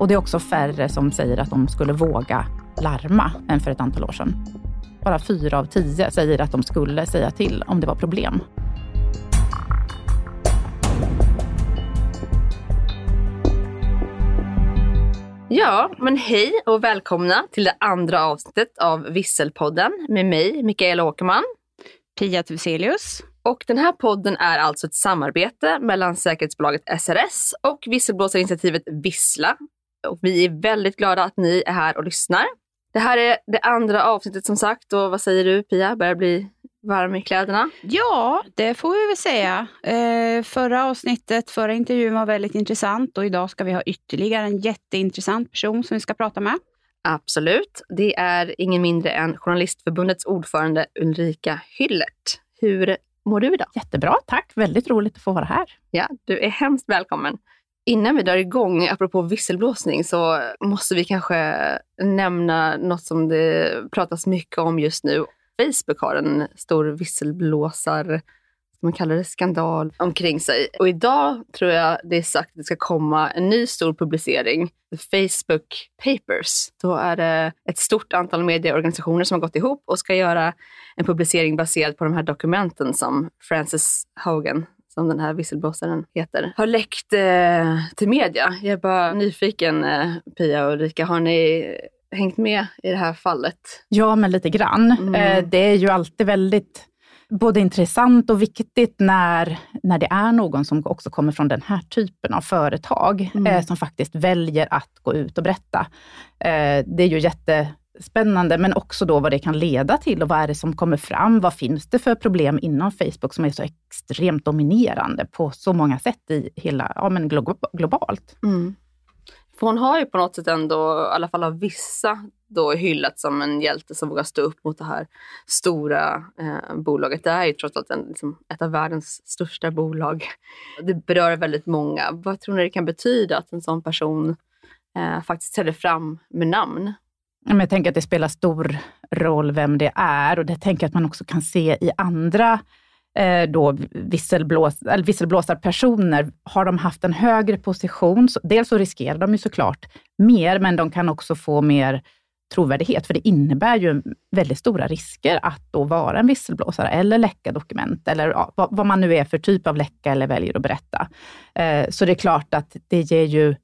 Och det är också färre som säger att de skulle våga larma än för ett antal år sedan. Bara fyra av tio säger att de skulle säga till om det var problem. Ja, men hej och välkomna till det andra avsnittet av Visselpodden med mig, Mikaela Åkerman. Pia Thyselius. Och den här podden är alltså ett samarbete mellan säkerhetsbolaget SRS och visselblåsarinitiativet Vissla. Och vi är väldigt glada att ni är här och lyssnar. Det här är det andra avsnittet som sagt och vad säger du Pia? Börjar bli varm i kläderna? Ja, det får vi väl säga. Eh, förra avsnittet, förra intervjun var väldigt intressant och idag ska vi ha ytterligare en jätteintressant person som vi ska prata med. Absolut. Det är ingen mindre än Journalistförbundets ordförande Ulrika Hyllert. Hur mår du idag? Jättebra, tack. Väldigt roligt att få vara här. Ja, du är hemskt välkommen. Innan vi drar igång, apropå visselblåsning, så måste vi kanske nämna något som det pratas mycket om just nu. Facebook har en stor visselblåsar man kallar det skandal omkring sig. Och idag tror jag det är sagt att det ska komma en ny stor publicering, Facebook Papers. Då är det ett stort antal medieorganisationer som har gått ihop och ska göra en publicering baserad på de här dokumenten som Frances Hogan som den här visselblåsaren heter, har läckt eh, till media. Jag är bara nyfiken, eh, Pia och Ulrika, har ni hängt med i det här fallet? Ja, men lite grann. Mm. Eh, det är ju alltid väldigt både intressant och viktigt när, när det är någon som också kommer från den här typen av företag, Mm. eh, som faktiskt väljer att gå ut och berätta. Eh, det är ju spännande, men också då vad det kan leda till och vad är det som kommer fram? Vad finns det för problem inom Facebook som är så extremt dominerande på så många sätt i hela, ja men glo globalt? Mm. För hon har ju på något sätt ändå, i alla fall av vissa, då hyllats som en hjälte som vågar stå upp mot det här stora eh, bolaget. Det är ju trots allt en, liksom, ett av världens största bolag. Det berör väldigt många. Vad tror ni det kan betyda att en sån person eh, faktiskt träder fram med namn? Men Jag tänker att det spelar stor roll vem det är och det tänker jag att man också kan se i andra eh, då visselblås, eller visselblåsarpersoner. Har de haft en högre position, så, dels så riskerar de ju såklart mer, men de kan också få mer trovärdighet, för det innebär ju väldigt stora risker att då vara en visselblåsare eller läcka dokument, eller ja, vad, vad man nu är för typ av läcka eller väljer att berätta. Eh, så det är klart att det ger ju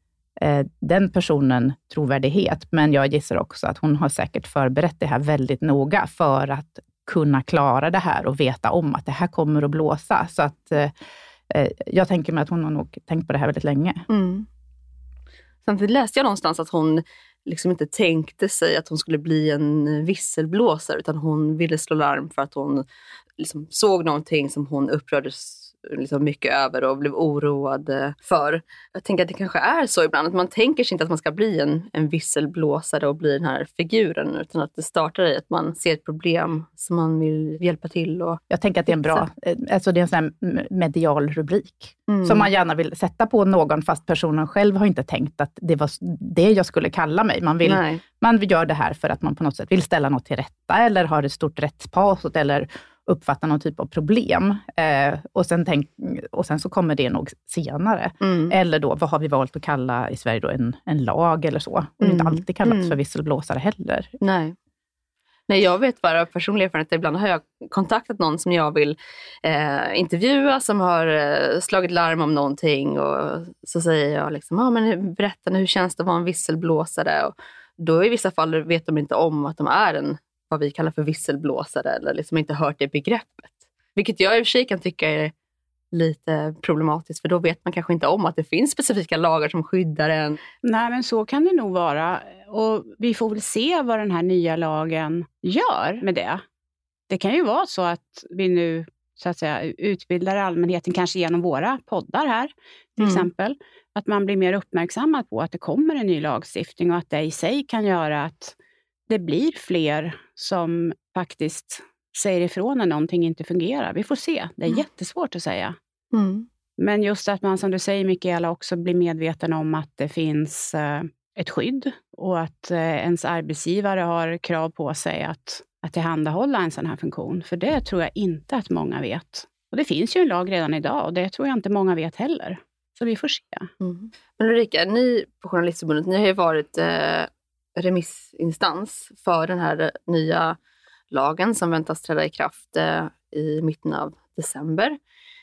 Eh, den personen trovärdighet, men jag gissar också att hon har säkert förberett det här väldigt noga för att kunna klara det här och veta om att det här kommer att blåsa. Så att eh, eh, jag tänker mig att hon har nog tänkt på det här väldigt länge. Mm. Samtidigt läste jag någonstans att hon liksom inte tänkte sig att hon skulle bli en visselblåsare utan hon ville slå larm för att hon liksom såg någonting som hon upprördes liksom mycket över och blev oroad eh, för. Jag tänker att det kanske är så ibland att man tänker sig inte att man ska bli en, en visselblåsare och bli den här figuren utan att det startar i att man ser ett problem som man vill hjälpa till och Jag tänker att det är en bra, eh, alltså det är en sån medial rubrik, Mm. som man gärna vill sätta på någon, fast personen själv har inte tänkt att det var det jag skulle kalla mig. Man, vill, Nej. man gör det här för att man på något sätt vill ställa något till rätta, eller har ett stort rättspatos, eller uppfattar någon typ av problem. Eh, och, sen tänk, och sen så kommer det nog senare. Mm. Eller då, vad har vi valt att kalla i Sverige då, en, en lag eller så. Och det är inte Mm. alltid kallats Mm. för visselblåsare heller. Nej. Nej, jag vet bara av personlig erfarenhet, ibland har jag kontaktat någon som jag vill eh, intervjua, som har eh, slagit larm om någonting och så säger jag liksom, ah, men berätta nu, hur känns det att vara en visselblåsare? Och då i vissa fall vet de inte om att de är en, vad vi kallar för visselblåsare eller liksom inte hört det begreppet. Vilket jag i och för sig kan tycka är lite problematiskt, för då vet man kanske inte om att det finns specifika lagar som skyddar en. Nej, men så kan det nog vara. Och vi får väl se vad den här nya lagen gör med det. Det kan ju vara så att vi nu så att säga, utbildar allmänheten, kanske genom våra poddar här till Mm. exempel, att man blir mer uppmärksammad på att det kommer en ny lagstiftning och att det i sig kan göra att det blir fler som faktiskt säger ifrån när någonting inte fungerar. Vi får se. Det är Mm. jättesvårt att säga. Mm. Men just att man, som du säger Mikaela, också blir medveten om att det finns eh, ett skydd och att eh, ens arbetsgivare har krav på sig att, att tillhandahålla en sån här funktion. För det tror jag inte att många vet. Och det finns ju en lag redan idag och det tror jag inte många vet heller. Så vi får se. Mm. Men Ulrika, ni på Journalistförbundet, ni har ju varit eh, remissinstans för den här nya lagen som väntas träda i kraft eh, i mitten av december.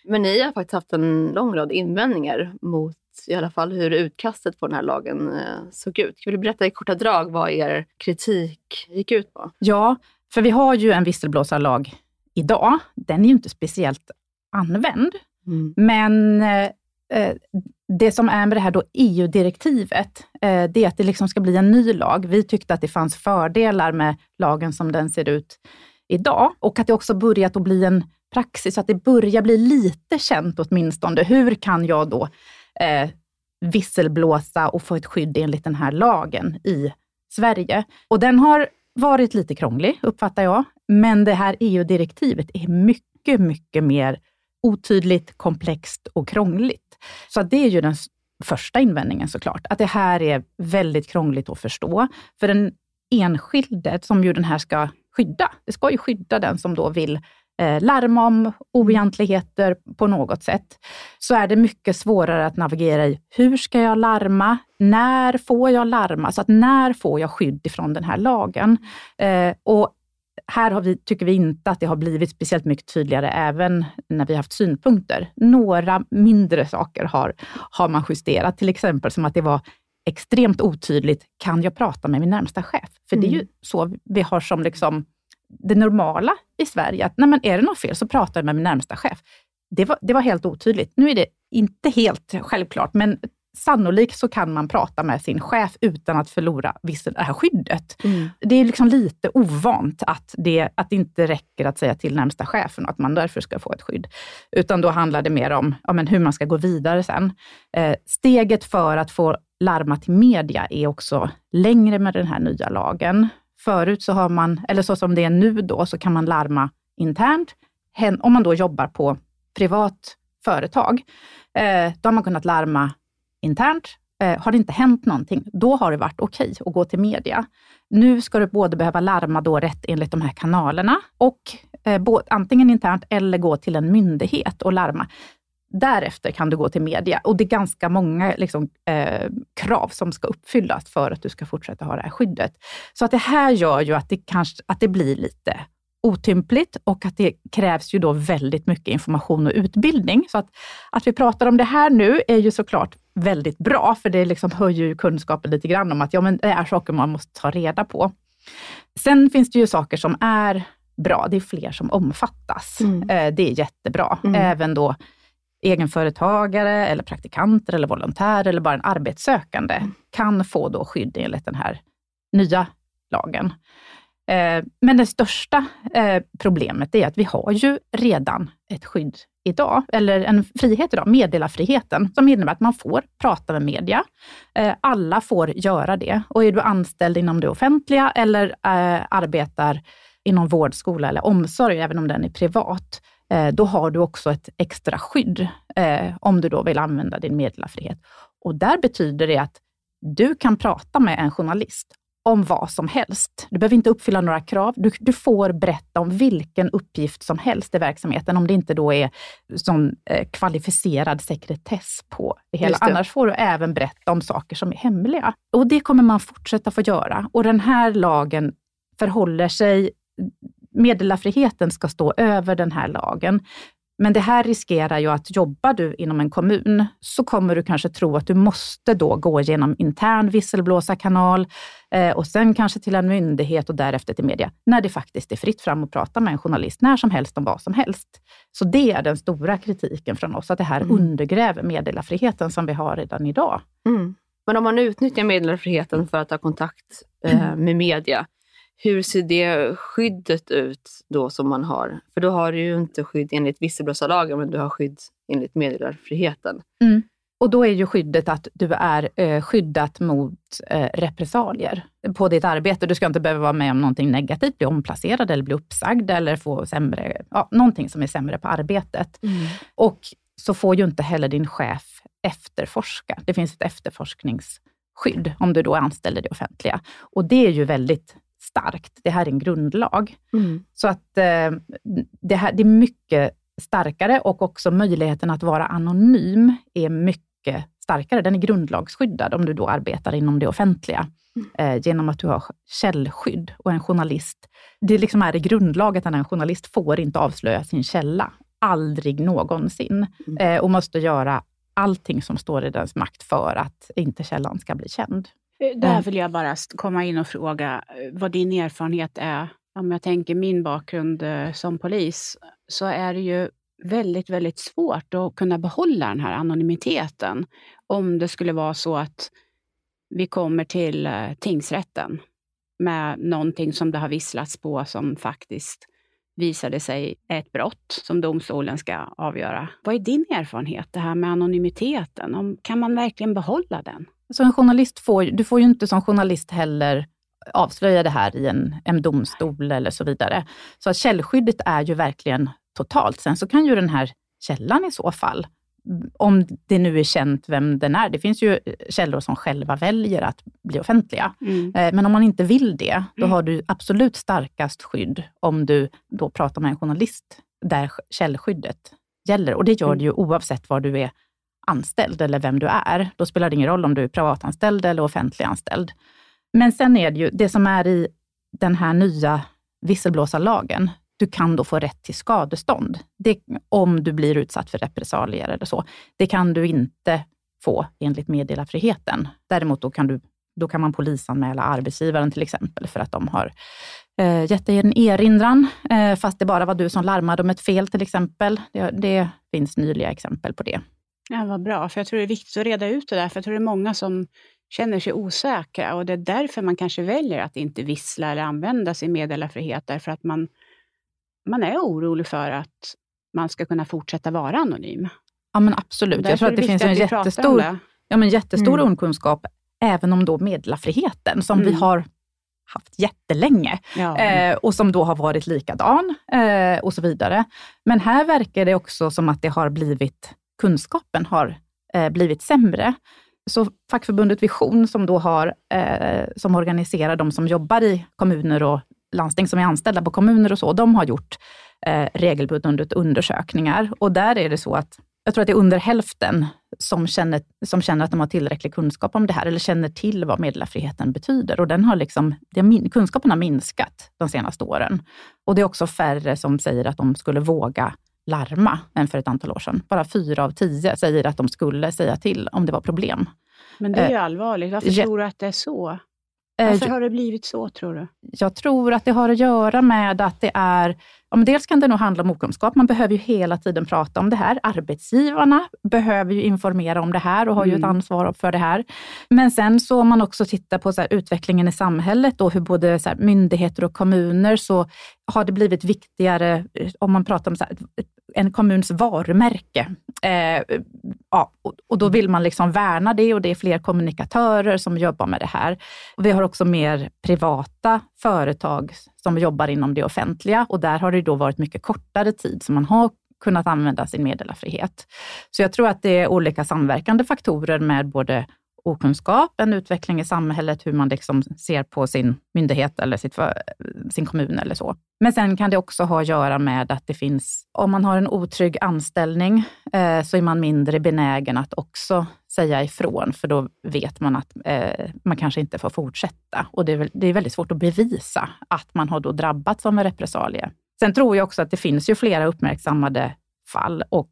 Men ni har faktiskt haft en lång rad invändningar mot i alla fall hur utkastet på den här lagen eh, såg ut. Kan du berätta i korta drag vad er kritik gick ut på? Ja, för vi har ju en visselblåsarlag idag. Den är ju inte speciellt använd, men eh, eh, Eh, det som är med det här då EU-direktivet, eh, det är att det liksom ska bli en ny lag. Vi tyckte att det fanns fördelar med lagen som den ser ut idag och att det också börjat att bli en praxis, så att det börjar bli lite känt åtminstone. Hur kan jag då eh, visselblåsa och få ett skydd enligt den här lagen i Sverige? Och den har varit lite krånglig, uppfattar jag. Men det här EU-direktivet är mycket, mycket mer otydligt, komplext och krångligt. Så det är ju den första invändningen såklart, att det här är väldigt krångligt att förstå. För den enskilde, som ju den här ska skydda, det ska ju skydda den som då vill eh, larma om oegentligheter på något sätt, så är det mycket svårare att navigera i hur ska jag larma? När får jag larma? Så att när får jag skydd ifrån den här lagen? Eh, och här har vi, tycker vi inte att det har blivit speciellt mycket tydligare, även när vi har haft synpunkter. Några mindre saker har, har man justerat, till exempel som att det var extremt otydligt, kan jag prata med min närmsta chef? För det är ju Mm. så vi har som liksom det normala i Sverige, att nej men är det något fel så pratar jag med min närmsta chef. Det var, det var helt otydligt. Nu är det inte helt självklart, men sannolikt så kan man prata med sin chef utan att förlora vissa, det här skyddet. Det är liksom lite ovant att det, att det inte räcker att säga till närmsta chefen och att man därför ska få ett skydd. Utan då handlar det mer om ja, men hur man ska gå vidare sen. Eh, steget för att få larma till media är också längre med den här nya lagen. Förut så har man, eller så som det är nu då, så kan man larma internt. Om man då jobbar på privat företag, eh, då har man kunnat larma internt. Eh, har det inte hänt någonting, då har det varit okej att gå till media. Nu ska du både behöva larma då rätt enligt de här kanalerna och eh, både, antingen internt eller gå till en myndighet och larma. Därefter kan du gå till media och det är ganska många liksom, eh, krav som ska uppfyllas för att du ska fortsätta ha det här skyddet. Så att det här gör ju att det, kanske, att det blir lite otympligt och att det krävs ju då väldigt mycket information och utbildning. Så att, att vi pratar om det här nu är ju såklart väldigt bra, för det liksom höjer ju kunskapen lite grann om att ja, men det är saker man måste ta reda på. Sen finns det ju saker som är bra. Det är fler som omfattas. Mm. Eh, Det är jättebra. Mm. Även då egenföretagare eller praktikanter eller volontärer eller bara en arbetssökande kan få då skydd enligt den här nya lagen. Eh, men det största eh, problemet är att vi har ju redan ett skydd idag, eller en frihet idag, meddelarfriheten, som innebär att man får prata med media. Eh, alla får göra det. Och är du anställd inom det offentliga eller arbetar inom vård, skola eller omsorg, även om den är privat, då har du också ett extra skydd om du då vill använda din meddelarfrihet. Och där betyder det att du kan prata med en journalist om vad som helst. Du behöver inte uppfylla några krav. Du, du får berätta om vilken uppgift som helst i verksamheten, om det inte då är sån eh, kvalificerad sekretess på det hela. Det. Annars får du även berätta om saker som är hemliga. Och det kommer man fortsätta få göra. Och den här lagen förhåller sig meddelarfriheten ska stå över den här lagen. Men det här riskerar ju att jobbar du inom en kommun så kommer du kanske tro att du måste då gå genom intern visselblåsarkanal eh, och sen kanske till en myndighet och därefter till media, när det faktiskt är fritt fram att prata med en journalist när som helst om vad som helst. Så det är den stora kritiken från oss, att det här Mm. undergräver meddelarfriheten som vi har redan idag. Mm. Men om man utnyttjar meddelarfriheten för att ha kontakt eh, med media, Hur ser det skyddet ut då som man har? För då har du ju inte skydd enligt visselblåsarlagen, men du har skydd enligt meddelarfriheten. Mm. Och då är ju skyddet att du är eh, skyddat mot eh, repressalier på ditt arbete. Du ska inte behöva vara med om någonting negativt, bli omplacerad eller bli uppsagd eller få sämre, ja, någonting som är sämre på arbetet. Mm. Och så får ju inte heller din chef efterforska. Det finns ett efterforskningsskydd om du då är anställd i det offentliga. Och det är ju väldigt starkt. Det här är en grundlag. Mm. Så att eh, det, här, det är mycket starkare och också möjligheten att vara anonym är mycket starkare. Den är grundlagsskyddad om du då arbetar inom det offentliga mm. eh, genom att du har källskydd. Och en journalist, det liksom är i grundlaget att en journalist får inte avslöja sin källa. Aldrig någonsin. Mm. Eh, och måste göra allting som står i dens makt för att inte källan ska bli känd. Eh, där vill jag bara komma in och fråga eh, vad din erfarenhet är. Om jag tänker min bakgrund eh, som polis, så är det ju väldigt, väldigt svårt att kunna behålla den här anonymiteten. Om det skulle vara så att vi kommer till tingsrätten med någonting som det har visslats på som faktiskt visade sig ett brott som domstolen ska avgöra. Vad är din erfarenhet, det här med anonymiteten? kan man verkligen behålla den? Så en journalist får, du får ju inte som journalist heller avslöja det här i en, en domstol eller så vidare. Så källskyddet är ju verkligen totalt. Sen så kan ju den här källan i så fall, om det nu är känt vem den är. Det finns ju källor som själva väljer att bli offentliga. Mm. Eh, men om man inte vill det, då har du absolut starkast skydd om du då pratar med en journalist där källskyddet gäller. Och det gör det ju oavsett var du är anställd eller vem du är. Då spelar det ingen roll om du är privatanställd eller offentliganställd. Men sen är det ju det som är i den här nya visselblåsarlagen. Du kan då få rätt till skadestånd det, om du blir utsatt för repressalier eller så. Det kan du inte få enligt meddelarfriheten. Däremot då kan, du, då kan man polisanmäla arbetsgivaren till exempel för att de har eh, gett dig en erinran, eh, fast det bara var du som larmade om ett fel till exempel. Det, det finns nyliga exempel på det. Ja, vad bra, för jag tror det är viktigt att reda ut det där, för jag tror det är många som känner sig osäkra och det är därför man kanske väljer att inte vissla eller använda sin meddelarfrihet, därför att man, man är orolig för att man ska kunna fortsätta vara anonym. Ja, men absolut. Jag tror att det, finns en jättestor, ja, men jättestor mm. okunskap, även om då meddelarfriheten, som mm. vi har haft jättelänge ja. eh, och som då har varit likadan eh, och så vidare. Men här verkar det också som att det har blivit kunskapen har eh, blivit sämre. Så fackförbundet Vision, som då har, eh, som organiserar de som jobbar i kommuner och landsting, som är anställda på kommuner och så, de har gjort eh, regelbundet undersökningar. Och där är det så att, jag tror att det är under hälften som känner, som känner att de har tillräcklig kunskap om det här, eller känner till vad meddelarfriheten betyder. Och den har liksom, det, kunskapen har minskat de senaste åren. Och det är också färre som säger att de skulle våga larma än för ett antal år sedan. Bara fyra av tio säger att de skulle säga till om det var problem. Men det är ju eh, allvarligt. Varför ja. tror du att det är så? Eh, Varför har det blivit så, tror du? Jag tror att det har att göra med att det är Ja, men dels kan det nog handla om okunskap. Man behöver ju hela tiden prata om det här. Arbetsgivarna behöver ju informera om det här och har mm. ju ett mm. ansvar för det här. Men sen så om man också tittar på här, utvecklingen i samhället och hur både här, myndigheter och kommuner så har det blivit viktigare, om man pratar om så här, en kommuns varumärke. Eh, ja, och då vill man liksom värna det och det är fler kommunikatörer som jobbar med det här. Och vi har också mer privata företag som jobbar inom det offentliga och där har det då varit mycket kortare tid som man har kunnat använda sin meddelarfrihet. Så jag tror att det är olika samverkande faktorer med både okunskap, en utveckling i samhället, hur man liksom ser på sin myndighet eller sitt, sin kommun eller så. Men sen kan det också ha att göra med att det finns, om man har en otrygg anställning, eh, så är man mindre benägen att också säga ifrån, för då vet man att eh, man kanske inte får fortsätta. Och det är, det är väldigt svårt att bevisa att man har då drabbats av en repressalie. Sen tror jag också att det finns ju flera uppmärksammade fall och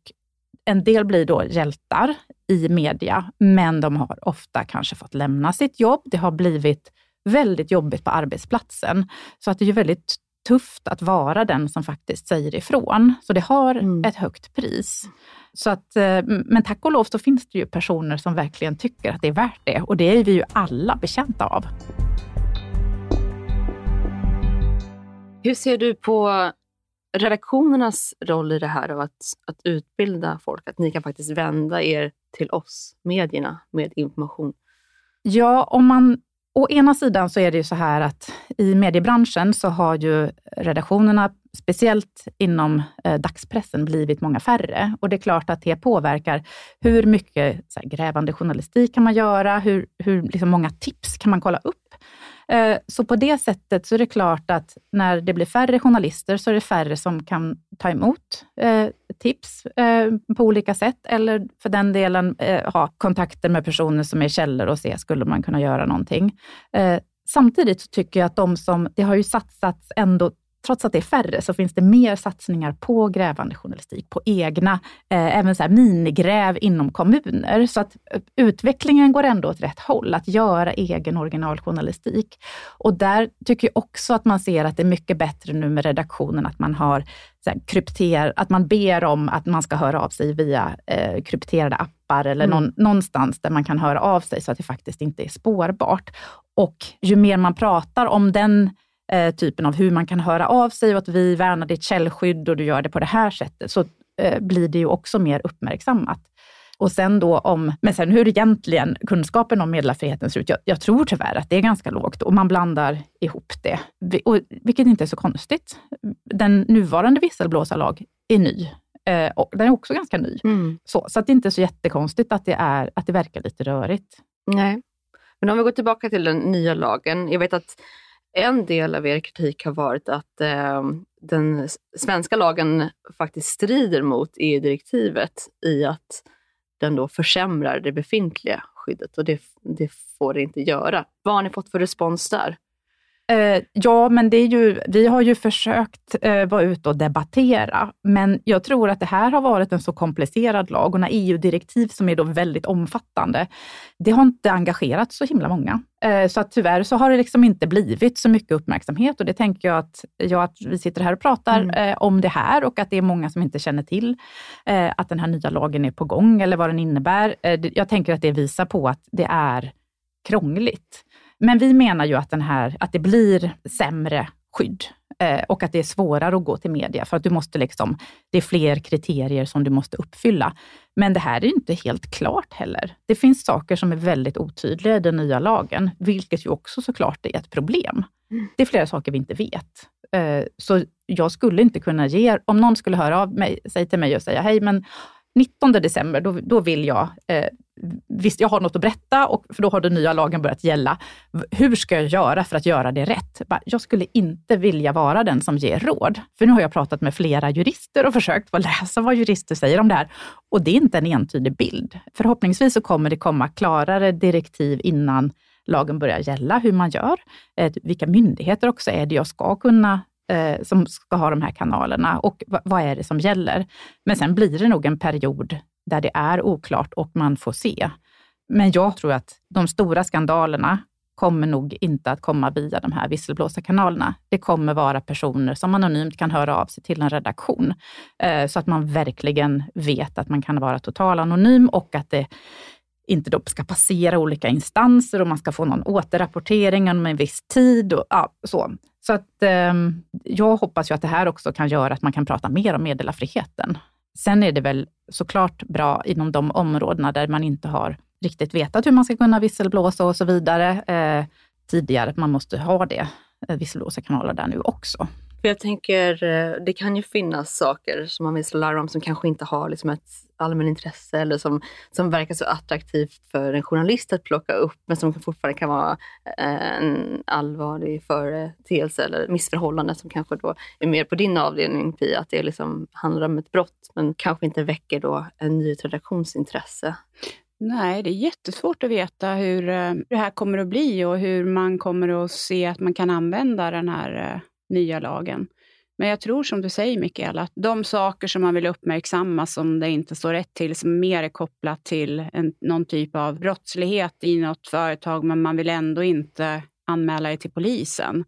en del blir då hjältar i media, men de har ofta kanske fått lämna sitt jobb. Det har blivit väldigt jobbigt på arbetsplatsen. Så att det är väldigt tufft att vara den som faktiskt säger ifrån. Så det har mm. ett högt pris. Så att, eh, men tack och lov så finns det ju personer som verkligen tycker att det är värt det och det är vi ju alla bekänta av. Hur ser du på redaktionernas roll i det här och att, att utbilda folk? Att ni kan faktiskt vända er till oss, medierna, med information? Ja, om man Å ena sidan så är det ju så här att i mediebranschen så har ju redaktionerna, speciellt inom eh, dagspressen, blivit många färre. Och det är klart att det påverkar hur mycket här, grävande journalistik kan man göra, hur, hur liksom många tips kan man kolla upp Eh, så på det sättet så är det klart att när det blir färre journalister så är det färre som kan ta emot eh, tips eh, på olika sätt eller för den delen ha kontakter med personer som är källor och se, skulle man kunna göra någonting? Samtidigt så tycker jag att de som, det har ju satsats ändå trots att det är färre, så finns det mer satsningar på grävande journalistik, på egna, eh, även så här minigräv inom kommuner. Så att eh, utvecklingen går ändå åt rätt håll, att göra egen originaljournalistik. Och där tycker jag också att man ser att det är mycket bättre nu med redaktionen, att man har så krypter, att man ber om att man ska höra av sig via eh, krypterade appar eller mm. någon, någonstans där man kan höra av sig så att det faktiskt inte är spårbart. Och ju mer man pratar om den eh, typen av hur man kan höra av sig och att vi värnar ditt källskydd och du gör det på det här sättet, så eh, blir det ju också mer uppmärksammat. Och sen då om, men sen hur egentligen kunskapen om meddelarfriheten ser ut, jag, jag, tror tyvärr att det är ganska lågt och man blandar ihop det, och, vilket inte är så konstigt. Den nuvarande visselblåsarlag är ny. Eh, och den är också ganska ny. Mm. Så, så att det är inte så jättekonstigt att det, är, att det verkar lite rörigt. Nej. Men om vi går tillbaka till den nya lagen. Jag vet att en del av er kritik har varit att eh, den svenska lagen faktiskt strider mot EU-direktivet i att den då försämrar det befintliga skyddet och det, det får det inte göra. Vad har ni fått för respons där? Eh, ja, men det är ju, vi har ju försökt eh, vara ute och debattera, men jag tror att det här har varit en så komplicerad lag och när EU-direktiv som är då väldigt omfattande, det har inte engagerat så himla många. Eh, så att tyvärr så har det liksom inte blivit så mycket uppmärksamhet och det tänker jag att, ja, att vi sitter här och pratar mm. Eh, om det här och att det är många som inte känner till att den här nya lagen är på gång eller vad den innebär. jag tänker att det visar på att det är krångligt. Men vi menar ju att, den här, att det blir sämre skydd eh, och att det är svårare att gå till media för att du måste liksom, det är fler kriterier som du måste uppfylla. Men det här är inte helt klart heller. Det finns saker som är väldigt otydliga i den nya lagen, vilket ju också såklart är ett problem. Mm. Det är flera saker vi inte vet. Eh, så jag skulle inte kunna ge, om någon skulle höra av mig, sig till mig och säga, hej men 19 december, då, då vill jag, eh, visst jag har något att berätta, och, för då har den nya lagen börjat gälla. Hur ska jag göra för att göra det rätt? Jag skulle inte vilja vara den som ger råd. För nu har jag pratat med flera jurister och försökt läsa vad jurister säger om det här. Och det är inte en entydig bild. Förhoppningsvis så kommer det komma klarare direktiv innan lagen börjar gälla, hur man gör. Eh, vilka myndigheter också är det jag ska kunna eh, som ska ha de här kanalerna och vad är det som gäller? Men sen blir det nog en period där det är oklart och man får se. Men jag tror att de stora skandalerna kommer nog inte att komma via de här visselblåsarkanalerna. Det kommer vara personer som anonymt kan höra av sig till en redaktion, eh, så att man verkligen vet att man kan vara total anonym och att det inte då ska passera olika instanser och man ska få någon återrapportering om en viss tid. Och, ja, så. Så att, eh, jag hoppas ju att det här också kan göra att man kan prata mer om meddelarfriheten. Sen är det väl såklart bra inom de områdena där man inte har riktigt vetat hur man ska kunna visselblåsa och så vidare eh, tidigare. Man måste ha det, eh, visselblåsarkanaler där nu också. För jag tänker, eh, det kan ju finnas saker som man vill slå larm om som kanske inte har liksom ett allmänintresse eller som, som verkar så attraktivt för en journalist att plocka upp, men som fortfarande kan vara eh, en allvarlig företeelse eller missförhållande som kanske då är mer på din avdelning, Pia, att det liksom handlar om ett brott, men kanske inte väcker då en nyhetsredaktionsintresse. Nej, det är jättesvårt att veta eh, hur det här kommer att bli och hur man kommer att se att man kan använda den här nya lagen. Men jag tror som du säger Mikael, att de saker som man vill uppmärksamma som det inte står rätt till, som mer är kopplat till en, någon typ av brottslighet i något företag, men man vill ändå inte anmäla det till polisen.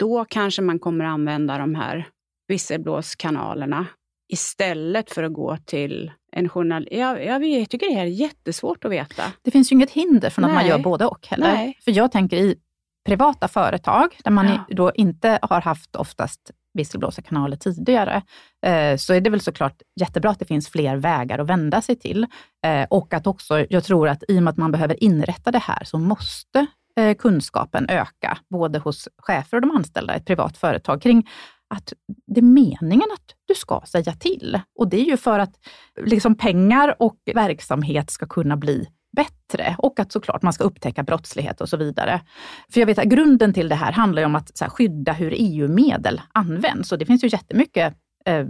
Då kanske man kommer använda de här visselblåskanalerna istället för att gå till en journal... Jag, jag, tycker det är jättesvårt att veta. Det finns ju inget hinder från att Nej. man gör både och heller. Nej. För jag tänker i privata företag, där man ja. då inte har haft oftast visselblåsarkanaler tidigare, eh, så är det väl såklart jättebra att det finns fler vägar att vända sig till. Eh, och att också, jag tror att i och med att man behöver inrätta det här, så måste eh, kunskapen öka, både hos chefer och de anställda i ett privat företag, kring att det är meningen att du ska säga till. Och det är ju för att liksom pengar och verksamhet ska kunna bli bättre och att såklart man ska upptäcka brottslighet och så vidare. För jag vet att grunden till det här handlar ju om att här, skydda hur EU-medel används och det finns ju jättemycket eh,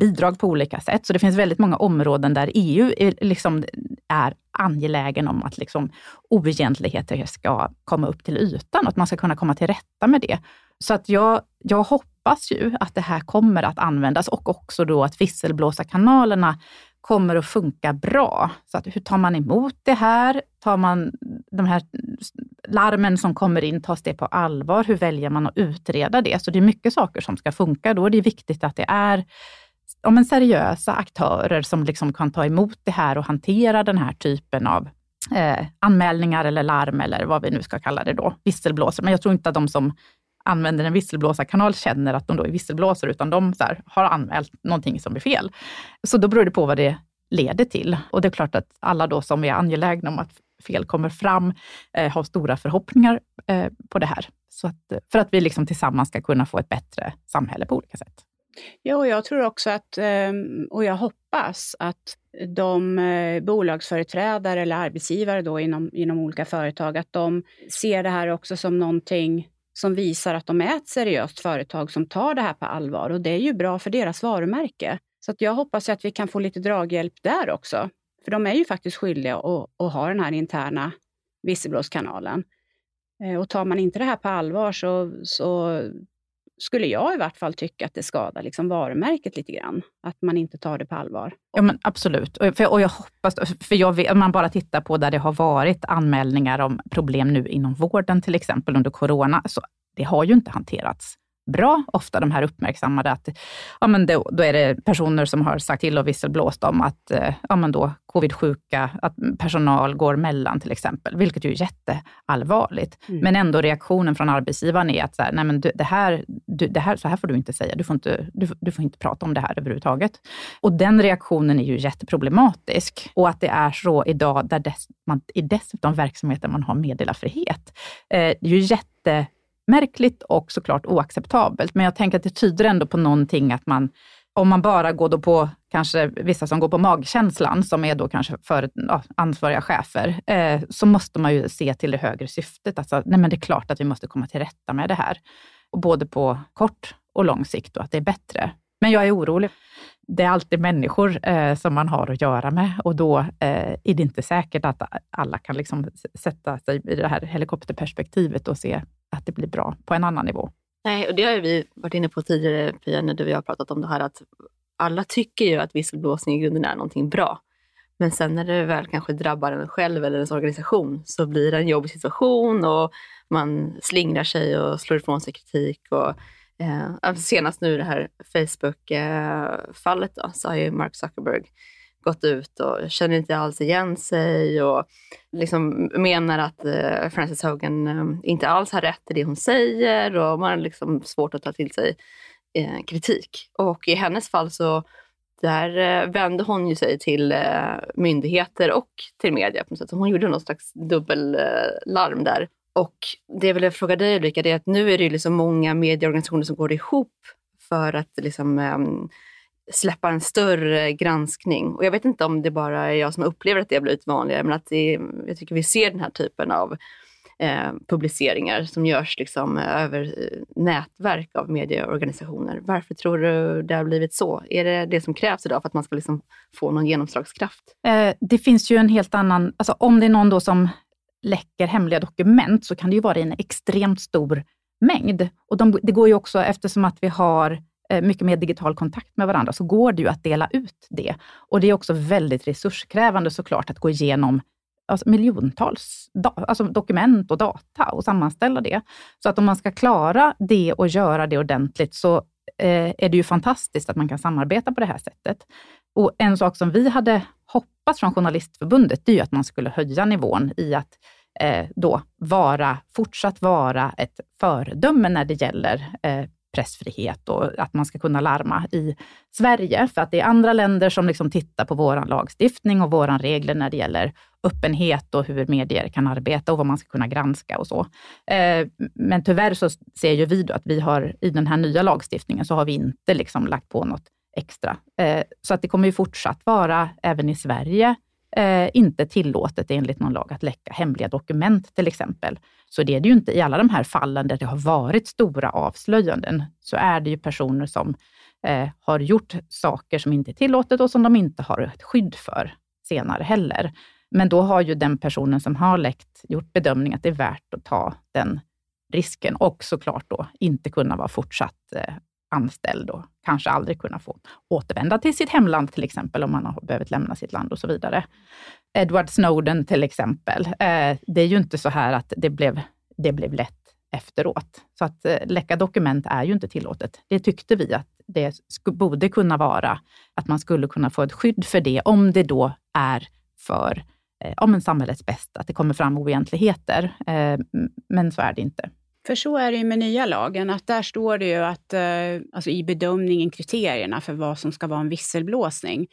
bidrag på olika sätt. Så det finns väldigt många områden där EU är, liksom, är angelägen om att liksom, oegentligheter ska komma upp till ytan och att man ska kunna komma till rätta med det. Så att jag, jag hoppas ju att det här kommer att användas och också då att visselblåsarkanalerna kommer att funka bra. Så att, hur tar man emot det här? Tar man de här larmen som kommer in, tas det på allvar? Hur väljer man att utreda det? Så det är mycket saker som ska funka. Då Det är viktigt att det är om en seriösa aktörer som liksom kan ta emot det här och hantera den här typen av eh, anmälningar eller larm eller vad vi nu ska kalla det då, visselblåsare. Men jag tror inte att de som använder en visselblåsarkanal känner att de då är visselblåsare, utan de här, har anmält någonting som är fel. Så då beror det på vad det leder till. Och det är klart att alla då som är angelägna om att fel kommer fram eh, har stora förhoppningar eh, på det här. Så att, för att vi liksom tillsammans ska kunna få ett bättre samhälle på olika sätt. Ja, och jag tror också att, ehm, och jag hoppas att de eh, bolagsföreträdare eller arbetsgivare då inom, inom olika företag, att de ser det här också som någonting som visar att de är ett seriöst företag som tar det här på allvar och det är ju bra för deras varumärke. Så att jag hoppas att vi kan få lite draghjälp där också. För de är ju faktiskt skyldiga att, att ha den här interna visselblåskanalen. Eh, och tar man inte det här på allvar så, så skulle jag i vart fall tycka att det skadar liksom varumärket lite grann. Att man inte tar det på allvar. Ja, men absolut. Och, för, och jag hoppas, för jag vet, om man bara tittar på där det har varit anmälningar om problem nu inom vården, till exempel under corona, så det har ju inte hanterats bra, ofta de här uppmärksammade, att ja, men då, då är det personer som har sagt till och visselblåst om att eh, ja, men då, covid-sjuka, att personal går mellan till exempel, vilket ju är jätteallvarligt. Mm. Men ändå reaktionen från arbetsgivaren är att så här, nej men du, det här, du, det här, så här får du inte säga, du får inte, du, du får inte prata om det här överhuvudtaget. Och den reaktionen är ju jätteproblematisk. Och att det är så idag, där dess, man i dessutom verksamheter man har meddelarfrihet. Eh, det är ju jätte märkligt och såklart oacceptabelt. Men jag tänker att det tyder ändå på någonting att man, om man bara går då på, kanske vissa som går på magkänslan, som är då kanske för ja, ansvariga chefer, eh, så måste man ju se till det högre syftet. Alltså, nej men det är klart att vi måste komma till rätta med det här. Och både på kort och lång sikt och att det är bättre. Men jag är orolig. Det är alltid människor eh, som man har att göra med och då eh, är det inte säkert att alla kan liksom sätta sig i det här helikopterperspektivet och se att det blir bra på en annan nivå. Nej, och det har vi varit inne på tidigare, Pia, när du och jag har pratat om det här att alla tycker ju att visselblåsning i grunden är någonting bra. Men sen när det väl kanske drabbar en själv eller ens organisation så blir det en jobbig situation och man slingrar sig och slår ifrån sig kritik. Och, eh, senast nu det här Facebook-fallet eh, då, så har ju Mark Zuckerberg gått ut och känner inte alls igen sig och liksom menar att eh, Frances Hogan eh, inte alls har rätt i det hon säger och man har liksom svårt att ta till sig eh, kritik. Och i hennes fall så där eh, vände hon ju sig till eh, myndigheter och till media. Så hon gjorde någon slags dubbellarm eh, där. Och det jag ville fråga dig Ulrika, det är att nu är det liksom många medieorganisationer som går ihop för att liksom, ehm, släppa en större granskning. Och jag vet inte om det bara är jag som upplever att det har blivit vanligare, men att det, jag tycker vi ser den här typen av eh, publiceringar som görs liksom över eh, nätverk av medieorganisationer. Varför tror du det har blivit så? Är det det som krävs idag för att man ska liksom få någon genomslagskraft? Eh, det finns ju en helt annan, alltså om det är någon då som läcker hemliga dokument så kan det ju vara i en extremt stor mängd. Och de, det går ju också, eftersom att vi har Eh, mycket mer digital kontakt med varandra, så går det ju att dela ut det. Och det är också väldigt resurskrävande såklart att gå igenom alltså miljontals alltså dokument och data och sammanställa det. Så att om man ska klara det och göra det ordentligt, så eh, är det ju fantastiskt att man kan samarbeta på det här sättet. Och en sak som vi hade hoppats från Journalistförbundet, det är ju att man skulle höja nivån i att eh, då vara, fortsatt vara ett föredöme när det gäller eh, pressfrihet och att man ska kunna larma i Sverige. För att det är andra länder som liksom tittar på vår lagstiftning och våra regler när det gäller öppenhet och hur medier kan arbeta och vad man ska kunna granska och så. Eh, men tyvärr så ser ju vi då att vi har i den här nya lagstiftningen så har vi inte liksom lagt på något extra. Eh, så att det kommer ju fortsatt vara, även i Sverige, eh, inte tillåtet enligt någon lag att läcka hemliga dokument till exempel. Så det är det ju inte i alla de här fallen där det har varit stora avslöjanden, så är det ju personer som eh, har gjort saker som inte är tillåtet och som de inte har ett skydd för senare heller. Men då har ju den personen som har läckt gjort bedömning att det är värt att ta den risken och såklart då inte kunna vara fortsatt eh, anställd och kanske aldrig kunna få återvända till sitt hemland till exempel, om man har behövt lämna sitt land och så vidare. Edward Snowden till exempel. Eh, det är ju inte så här att det blev, det blev lätt efteråt. Så att eh, läcka dokument är ju inte tillåtet. Det tyckte vi att det borde kunna vara, att man skulle kunna få ett skydd för det, om det då är för eh, om en samhällets bästa, att det kommer fram oegentligheter. Men så är det inte. För så är det ju med nya lagen, att där står det ju att eh, alltså i bedömningen, kriterierna för vad som ska vara en visselblåsning,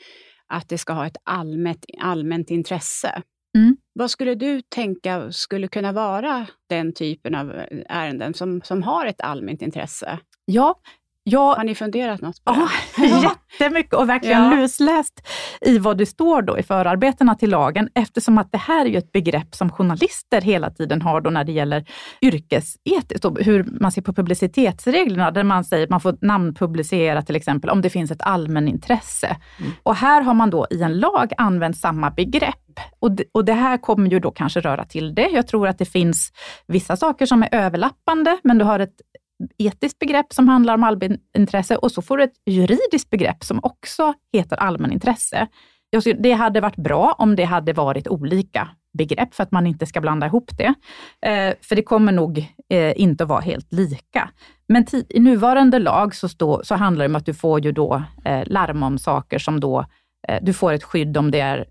att det ska ha ett allmänt, allmänt intresse. Mm. Vad skulle du tänka skulle kunna vara den typen av ärenden som, som har ett allmänt intresse? Ja, jag, har ni funderat något på det? Ja, jättemycket och verkligen ja. lusläst i vad det står då i förarbetena till lagen, eftersom att det här är ju ett begrepp som journalister hela tiden har då när det gäller yrkesetiskt och hur man ser på publicitetsreglerna, där man säger att man får namnpublicera till exempel om det finns ett allmänintresse. Mm. Och här har man då i en lag använt samma begrepp. Och det, och det här kommer ju då kanske röra till det. Jag tror att det finns vissa saker som är överlappande, men du har ett etiskt begrepp som handlar om allmänintresse och så får du ett juridiskt begrepp som också heter allmänintresse. Det hade varit bra om det hade varit olika begrepp för att man inte ska blanda ihop det. Eh, för det kommer nog eh, inte att vara helt lika. Men i nuvarande lag så, stå, så handlar det om att du får ju då eh, larm larma om saker som då, du får ett skydd om det är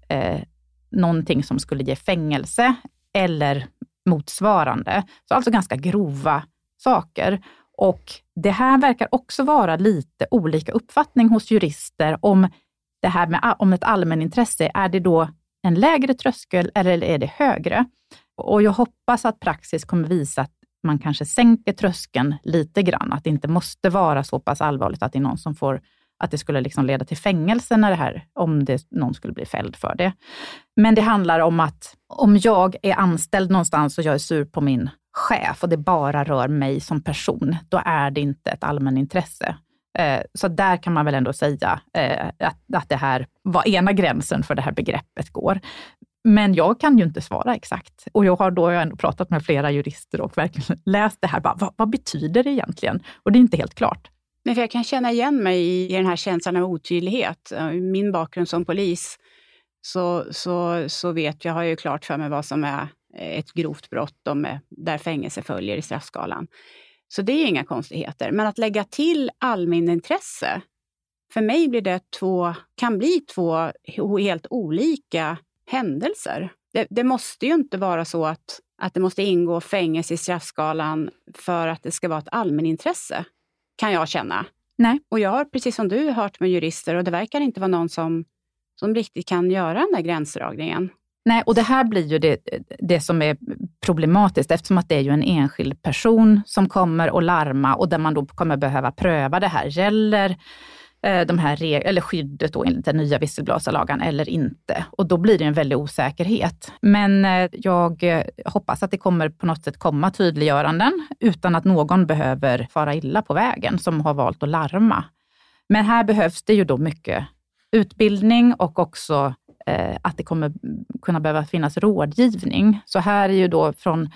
någonting som skulle ge fängelse eller motsvarande. Så alltså ganska grova saker. Och det här verkar också vara lite olika uppfattning hos jurister om det här med om ett allmänintresse. Är det då en lägre tröskel eller är det högre? Och jag hoppas att praxis kommer visa att man kanske sänker tröskeln lite grann, att det inte måste vara så pass allvarligt att det är någon som får att det skulle liksom leda till fängelse när det här, om det, någon skulle bli fälld för det. Men det handlar om att om jag är anställd någonstans och jag är sur på min chef och det bara rör mig som person, då är det inte ett allmänintresse. Eh, så där kan man väl ändå säga eh, att det här, var ena gränsen för det här begreppet går. Men jag kan ju inte svara exakt. Och jag har då ändå pratat med flera jurister och verkligen läst det här. Bara, vad, vad, betyder det egentligen? Och det är inte helt klart. Men för jag kan känna igen mig i den här känslan av otydlighet. Min bakgrund som polis, så, så, så vet jag, har jag ju klart för mig vad som är ett grovt brott med, där fängelse följer i straffskalan. Så det är inga konstigheter. Men att lägga till allmänintresse, för mig blir det två, kan bli två helt olika händelser. Det, det, måste ju inte vara så att, att det måste ingå fängelse i straffskalan för att det ska vara ett allmänintresse, kan jag känna. Nej. Och jag har, precis som du, hört med jurister och det verkar inte vara någon som, som riktigt kan göra den där gränsdragningen. Nej, och det här blir ju det, det som är problematiskt eftersom att det är ju en enskild person som kommer och larma och där man då kommer behöva pröva det här. Gäller eh, de här eller skyddet då enligt den nya visselblåsarlagen eller inte? Och då blir det en väldig osäkerhet. Men eh, jag eh, hoppas att det kommer på något sätt komma tydliggöranden utan att någon behöver fara illa på vägen som har valt att larma. Men här behövs det ju då mycket utbildning och också eh, att det kommer kunna behöva finnas rådgivning. Så här är ju då från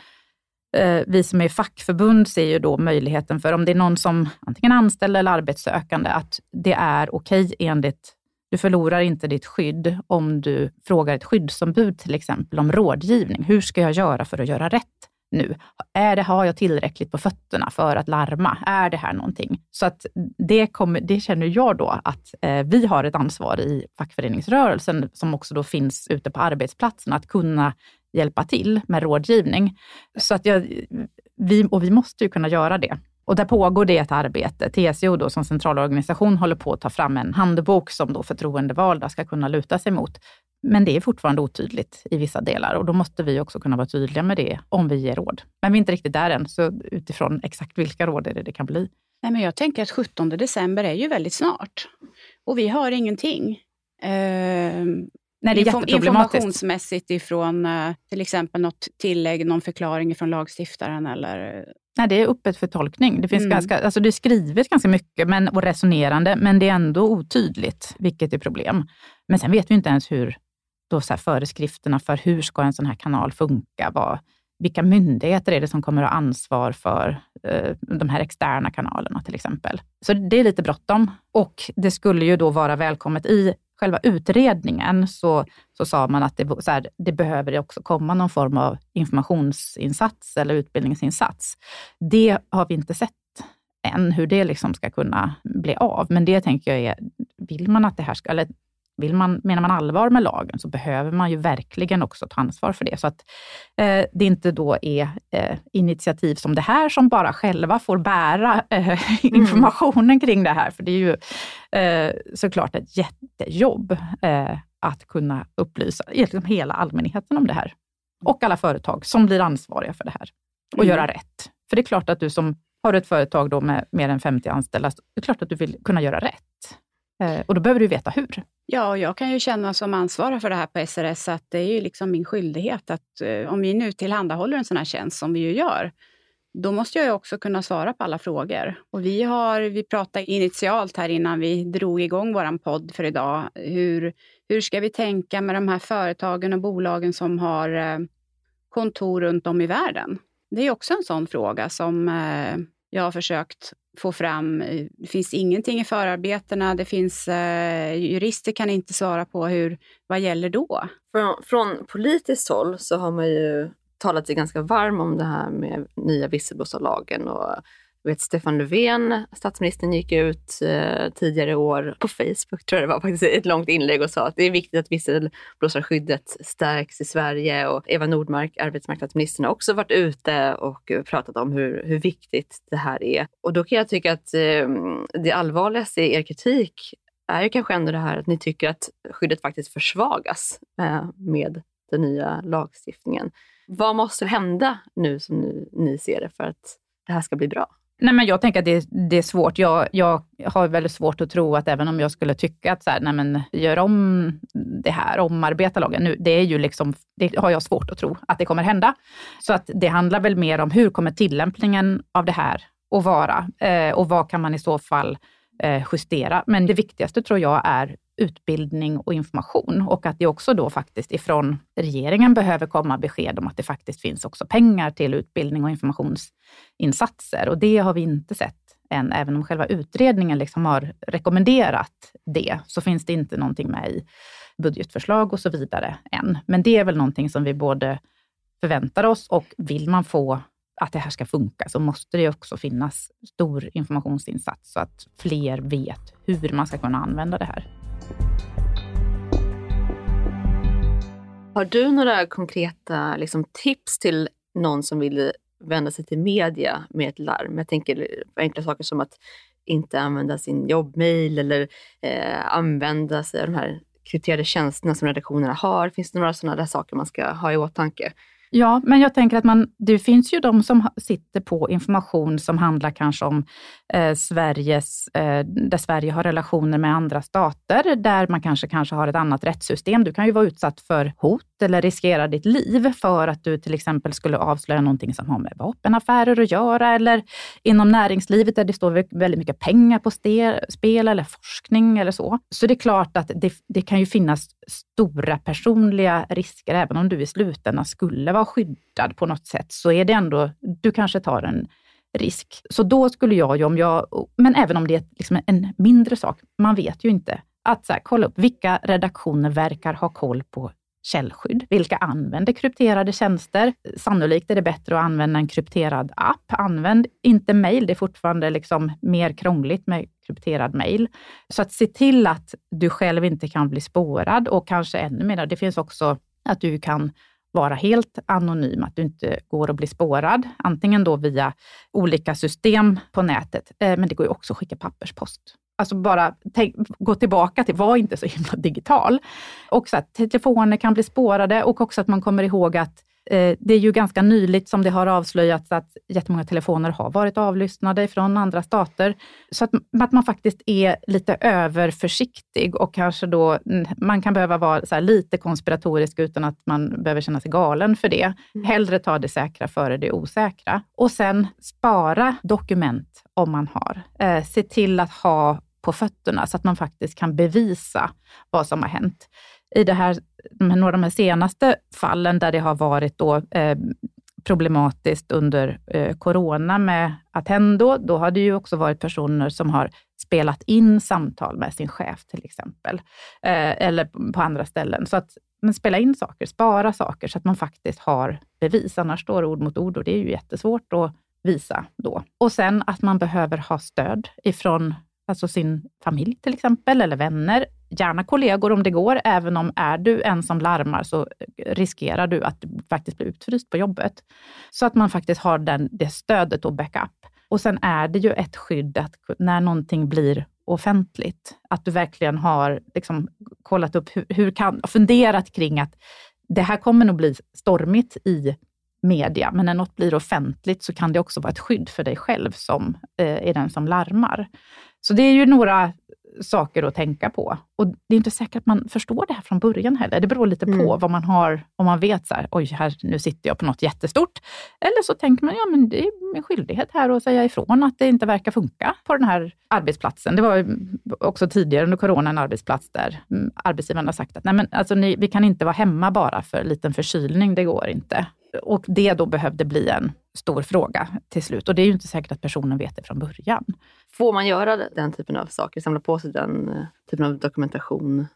eh, vi som är fackförbund ser ju då möjligheten för om det är någon som antingen anställer eller arbetssökande, att det är okej okay enligt du förlorar inte ditt skydd om du frågar ett skyddsombud till exempel om rådgivning. Hur ska jag göra för att göra rätt? Nu? Är det, har jag tillräckligt på fötterna för att larma? Är det här någonting? Så att det, kommer, det känner jag då att eh, vi har ett ansvar i fackföreningsrörelsen, som också då finns ute på arbetsplatsen, att kunna hjälpa till med rådgivning. Så att jag, vi, och vi måste ju kunna göra det. Och där pågår det ett arbete. TCO då som centralorganisation håller på att ta fram en handbok som då förtroendevalda ska kunna luta sig mot. Men det är fortfarande otydligt i vissa delar och då måste vi också kunna vara tydliga med det om vi ger råd. Men vi är inte riktigt där än, så utifrån exakt vilka råd är det det kan bli. Nej, men jag tänker att 17 december är ju väldigt snart och vi har ingenting. Eh, Nej, det är Inform informationsmässigt ifrån eh, till exempel något tillägg, någon förklaring från lagstiftaren eller Nej, det är öppet för tolkning. Det, finns mm. ganska, alltså det är skrivet ganska mycket men, och resonerande, men det är ändå otydligt, vilket är problem. Men sen vet vi inte ens hur då så föreskrifterna för hur ska en sån här kanal funka, vad, vilka myndigheter är det som kommer att ha ansvar för eh, de här externa kanalerna till exempel. Så det är lite bråttom och det skulle ju då vara välkommet i själva utredningen så, så sa man att det, så här, det behöver också komma någon form av informationsinsats eller utbildningsinsats. Det har vi inte sett än, hur det liksom ska kunna bli av. Men det tänker jag är, vill man att det här ska, eller vill man, menar man allvar med lagen så behöver man ju verkligen också ta ansvar för det. Så att eh, det inte då är eh, initiativ som det här som bara själva får bära eh, mm. informationen mm. kring det här. För det är ju eh, såklart ett jättejobb eh, att kunna upplysa liksom hela allmänheten om det här. Och alla företag som blir ansvariga för det här och mm. göra rätt. För det är klart att du som har ett företag då med mer än 50 anställda, det är klart att du vill kunna göra rätt. Eh, och då behöver du veta hur. Ja, och jag kan ju känna som ansvarig för det här på SRS att det är ju liksom min skyldighet att eh, om vi nu tillhandahåller en sån här tjänst som vi ju gör, då måste jag ju också kunna svara på alla frågor. Och vi, har, vi pratade initialt här innan vi drog igång vår podd för idag. Hur, hur ska vi tänka med de här företagen och bolagen som har eh, kontor runt om i världen? Det är också en sån fråga som jag har försökt få fram. Eh, det finns ingenting i förarbetena. Det finns, eh, jurister kan inte svara på hur, vad gäller då. Från, från politiskt håll så har man ju talat sig ganska varm om det här med nya visselblåsarlagen och vet, Stefan Löfven, statsministern, gick ut eh, tidigare i år på Facebook, tror jag det var, faktiskt ett långt inlägg och sa att det är viktigt att visselblåsarskyddet stärks i Sverige. Och Eva Nordmark, arbetsmarknadsministern, har också varit ute och pratat om hur, hur viktigt det här är. Och då kan jag tycka att eh, det allvarligaste i er kritik är ju kanske ändå det här att ni tycker att skyddet faktiskt försvagas eh, med den nya lagstiftningen. Vad måste hända nu som ni, ni ser det för att det här ska bli bra? Nej, men jag tänker att det, det är svårt. Jag, jag, har väldigt svårt att tro att även om jag skulle tycka att så här, nej men, gör om det här, omarbeta lagen nu, det, är ju liksom, det har jag svårt att tro att det kommer hända. Så att det handlar väl mer om hur kommer tillämpningen av det här att vara eh, och vad kan man i så fall eh, justera. Men det viktigaste tror jag är utbildning och information och att det också då faktiskt ifrån regeringen behöver komma besked om att det faktiskt finns också pengar till utbildning och informationsinsatser och det har vi inte sett än. Även om själva utredningen liksom har rekommenderat det, så finns det inte någonting med i budgetförslag och så vidare än. Men det är väl någonting som vi både förväntar oss och vill man få att det här ska funka så måste det också finnas stor informationsinsats så att fler vet hur man ska kunna använda det här. Har du några konkreta liksom, tips till någon som vill vända sig till media med ett larm? Jag tänker enkla saker som att inte använda sin jobbmail eller eh, använda sig av de här krypterade tjänsterna som redaktionerna har. Finns det några sådana där saker man ska ha i åtanke? Ja, men jag tänker att man, det finns ju de som sitter på information som handlar kanske om eh, Sveriges, eh, där Sverige har relationer med andra stater, där man kanske, kanske har ett annat rättssystem. Du kan ju vara utsatt för hot eller riskera ditt liv för att du till exempel skulle avslöja någonting som har med vapenaffärer att göra, eller inom näringslivet där det står väldigt mycket pengar på spel eller forskning eller så. Så det är klart att det, det kan ju finnas stora personliga risker, även om du i slutändan skulle vara skyddad på något sätt, så är det ändå, du kanske tar en risk. Så då skulle jag ju, om jag, men även om det är liksom en mindre sak, man vet ju inte, att så här, kolla upp vilka redaktioner verkar ha koll på källskydd. Vilka använder krypterade tjänster? Sannolikt är det bättre att använda en krypterad app. Använd inte mail, det är fortfarande liksom mer krångligt med krypterad mail. Så att se till att du själv inte kan bli spårad och kanske ännu mer, det finns också att du kan vara helt anonym, att du inte går att bli spårad, antingen då via olika system på nätet, eh, men det går ju också att skicka papperspost. Alltså bara tänk, gå tillbaka till, var inte så himla digital. Också att telefoner kan bli spårade och också att man kommer ihåg att det är ju ganska nyligt som det har avslöjats att jättemånga telefoner har varit avlyssnade från andra stater. Så att, att man faktiskt är lite överförsiktig och kanske då, man kan behöva vara lite konspiratorisk utan att man behöver känna sig galen för det. Mm. Hellre ta det säkra före det osäkra. Och sen spara dokument om man har. Eh, se till att ha på fötterna så att man faktiskt kan bevisa vad som har hänt i det här, några av de här senaste fallen där det har varit då, eh, problematiskt under eh, corona med Attendo, då har det ju också varit personer som har spelat in samtal med sin chef till exempel, eh, eller på andra ställen. Så att men spela in saker, spara saker så att man faktiskt har bevis. Annars står ord mot ord och det är ju jättesvårt att visa då. Och sen att man behöver ha stöd ifrån alltså sin familj till exempel, eller vänner, gärna kollegor om det går. Även om är du en som larmar så riskerar du att faktiskt bli utfryst på jobbet. Så att man faktiskt har den, det stödet och backup. Och sen är det ju ett skydd att när någonting blir offentligt, att du verkligen har liksom kollat upp hur, hur kan, funderat kring att det här kommer nog bli stormigt i media, men när något blir offentligt så kan det också vara ett skydd för dig själv som eh, är den som larmar. Så det är ju några saker att tänka på. Och det är inte säkert att man förstår det här från början heller. Det beror lite mm. på vad man har, om man vet så här, oj, här, nu sitter jag på något jättestort. Eller så tänker man, ja men det är min skyldighet här att säga ifrån att det inte verkar funka på den här arbetsplatsen. Det var också tidigare under corona en arbetsplats där mm, arbetsgivaren har sagt att nej men alltså, ni, vi kan inte vara hemma bara för en liten förkylning, det går inte. Och det då behövde bli en stor fråga till slut. Och det är ju inte säkert att personen vet det från början. Får man göra den typen av saker, samla på sig den eh, typen av dokumentation?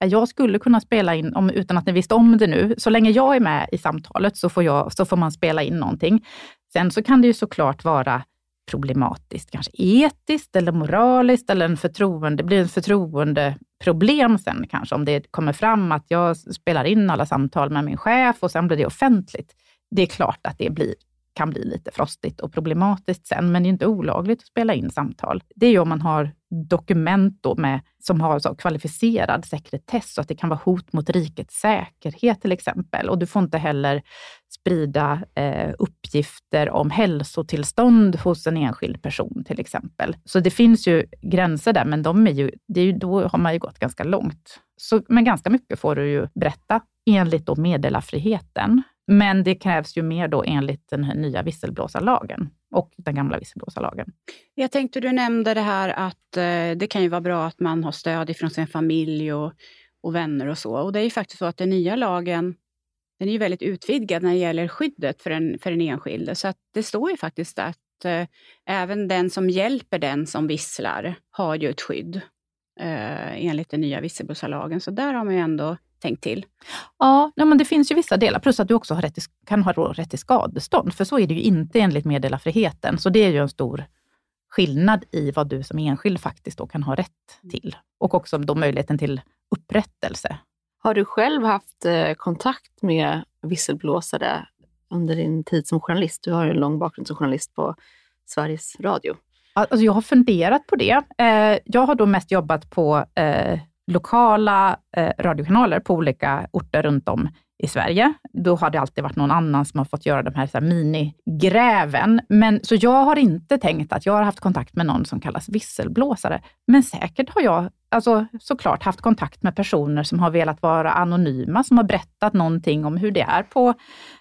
Jag skulle kunna spela in, om, utan att ni visste om det nu, så länge jag är med i samtalet så får, jag, så får man spela in någonting. Sen så kan det ju såklart vara problematiskt, kanske etiskt eller moraliskt eller en förtroende, det blir en problem sen kanske om det kommer fram att jag spelar in alla samtal med min chef och sen blir det offentligt. Det är klart att det blir kan bli lite frostigt och problematiskt sen, men det är inte olagligt att spela in samtal. Det är ju om man har dokument då med, som har så kvalificerad sekretess, så att det kan vara hot mot rikets säkerhet till exempel. Och du får inte heller sprida eh, uppgifter om hälsotillstånd hos en enskild person till exempel. Så det finns ju gränser där, men de är ju, det är ju, då har man ju gått ganska långt. Så, men ganska mycket får du ju berätta enligt då meddelarfriheten. Men det krävs ju mer då enligt den här nya visselblåsarlagen och den gamla visselblåsarlagen. Jag tänkte, du nämnde det här att eh, det kan ju vara bra att man har stöd ifrån sin familj och, och vänner och så. Och det är ju faktiskt så att den nya lagen den är ju väldigt utvidgad när det gäller skyddet för den för en enskilde. Så att det står ju faktiskt att eh, även den som hjälper den som visslar har ju ett skydd eh, enligt den nya visselblåsarlagen. Så där har man ju ändå tänkt till. Ja, men det finns ju vissa delar, plus att du också rätt kan ha rätt till skadestånd, för så är det ju inte enligt meddelarfriheten. Så det är ju en stor skillnad i vad du som enskild faktiskt då kan ha rätt till. Och också då möjligheten till upprättelse. Har du själv haft eh, kontakt med visselblåsare under din tid som journalist? Du har en lång bakgrund som journalist på Sveriges Radio. Alltså jag har funderat på det. Eh, jag har då mest jobbat på eh, lokala eh, radiokanaler på olika orter runt om i Sverige. Då har det alltid varit någon annan som har fått göra de här, så här minigräven. Men, så jag har inte tänkt att jag har haft kontakt med någon som kallas visselblåsare. Men säkert har jag alltså, såklart haft kontakt med personer som har velat vara anonyma, som har berättat någonting om hur det är på,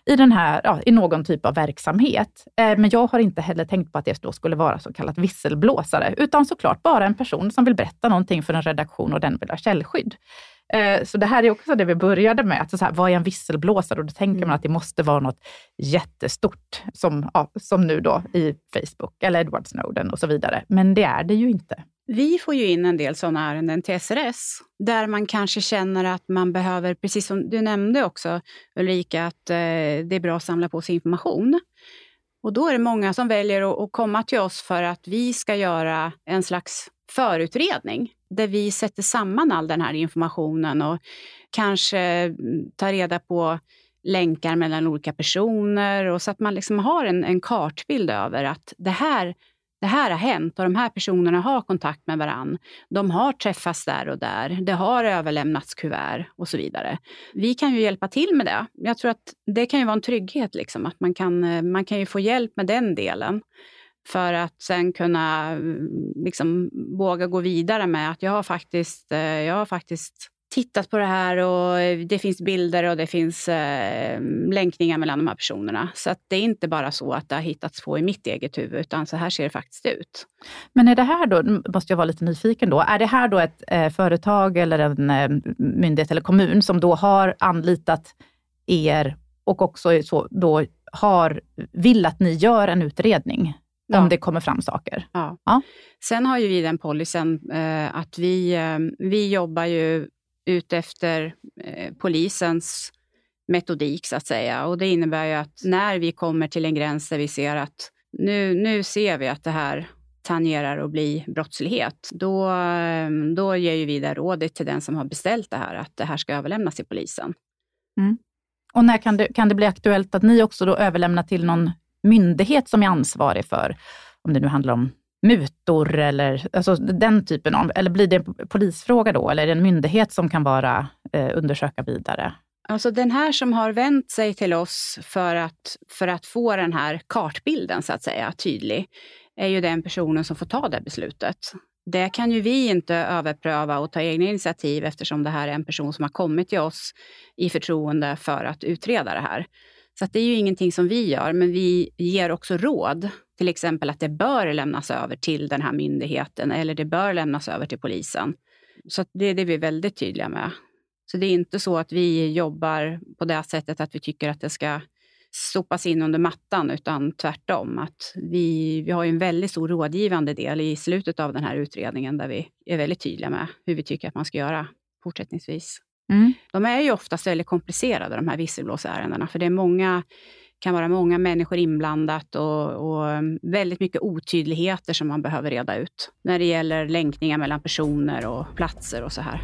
i, den här, ja, i någon typ av verksamhet. Eh, men jag har inte heller tänkt på att det då skulle vara så kallat visselblåsare, utan såklart bara en person som vill berätta någonting för en redaktion och den vill ha källskydd. Eh, så det här är också det vi började med. Alltså så här, vad är en visselblåsare? Och då tänker man mm. att det måste vara något jättestort, som, ja, som nu då i Facebook eller Edward Snowden och så vidare. Men det är det ju inte. Vi får ju in en del sådana ärenden till SRS, där man kanske känner att man behöver, precis som du nämnde också Ulrika, att eh, det är bra att samla på sig information. Och då är det många som väljer att komma till oss för att vi ska göra en slags förutredning där vi sätter samman all den här informationen och kanske mm, tar reda på länkar mellan olika personer och så att man liksom har en, en kartbild över att det här, det här har hänt och de här personerna har kontakt med varann. De har träffats där och där. Det har överlämnats kuvert och så vidare. Vi kan ju hjälpa till med det. Jag tror att det kan ju vara en trygghet, liksom, att man kan, eh, man kan ju få hjälp med den delen för att sen kunna mm, liksom, våga gå vidare med att jag har faktiskt, eh, jag har faktiskt tittat på det här och eh, det finns bilder och det finns eh, länkningar mellan de här personerna. Så att det är inte bara så att det har hittats på i mitt eget huvud, utan så här ser det faktiskt ut. Men är det här då, måste jag vara lite nyfiken då, är det här då ett eh, företag eller en eh, myndighet eller kommun som då har anlitat er och också så då har, vill att ni gör en utredning? Ja. om det kommer fram saker. Ja. ja. Sen har ju vi den policyn eh, att vi, eh, vi jobbar ju utefter eh, polisens metodik, så att säga. Och det innebär ju att när vi kommer till en gräns där vi ser att nu, nu ser vi att det här tangerar att bli brottslighet, då, eh, då ger ju vi det rådet till den som har beställt det här, att det här ska överlämnas till polisen. Mm. Och när kan det, kan det bli aktuellt att ni också då överlämnar till någon myndighet som är ansvarig för, om det nu handlar om mutor eller alltså den typen av, eller blir det en polisfråga då, eller är det en myndighet som kan vara eh, undersöka vidare? Alltså den här som har vänt sig till oss för att, för att få den här kartbilden så att säga tydlig, är ju den personen som får ta det beslutet. Det kan ju vi inte överpröva och ta egna initiativ eftersom det här är en person som har kommit till oss i förtroende för att utreda det här. Så det är ju ingenting som vi gör, men vi ger också råd. Till exempel att det bör lämnas över till den här myndigheten eller det bör lämnas över till polisen. Så det är det vi är väldigt tydliga med. Så det är inte så att vi jobbar på det sättet att vi tycker att det ska sopas in under mattan, utan tvärtom. Att vi, vi har en väldigt stor rådgivande del i slutet av den här utredningen, där vi är väldigt tydliga med hur vi tycker att man ska göra fortsättningsvis. Mm. De är ju oftast väldigt komplicerade, de här visselblåsärendena, för det är många, kan vara många människor inblandat och, och, väldigt mycket otydligheter som man behöver reda ut när det gäller länkningar mellan personer och platser och så här.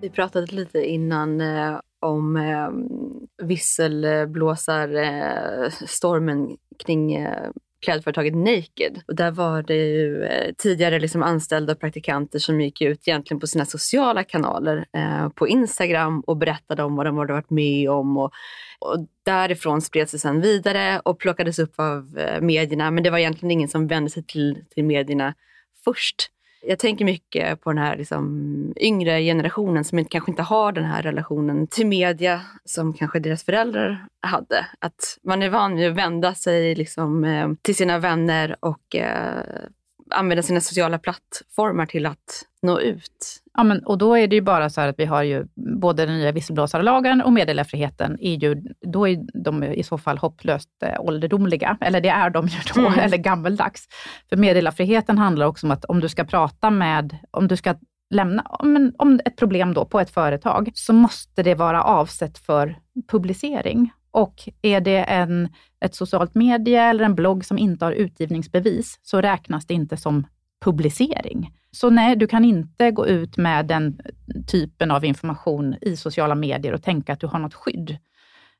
Vi pratade lite innan eh, om eh, visselblåsarstormen eh, kring eh, klädföretaget Naked. Och där var det ju eh, tidigare liksom anställda och praktikanter som gick ut egentligen på sina sociala kanaler eh, på Instagram och berättade om vad de hade varit med om. Och, och därifrån spreds det sedan vidare och plockades upp av eh, medierna. Men det var egentligen ingen som vände sig till, till medierna först. Jag tänker mycket på den här liksom, yngre generationen som kanske inte har den här relationen till media som kanske deras föräldrar hade. Att man är van vid att vända sig liksom, eh, till sina vänner och eh, använda sina sociala plattformar till att nå ut. Ja, men, och då är det ju bara så att vi har ju både den nya visselblåsarlagen och meddelarfriheten, är ju, då är de i så fall hopplöst eh, ålderdomliga, eller det är de ju då, mm. eller gammeldags. För meddelarfriheten handlar också om att om du ska prata med, om du ska lämna, om, om ett problem då på ett företag, så måste det vara avsett för publicering. Och är det en, ett socialt medie eller en blogg som inte har utgivningsbevis, så räknas det inte som publicering. Så nej, du kan inte gå ut med den typen av information i sociala medier och tänka att du har något skydd.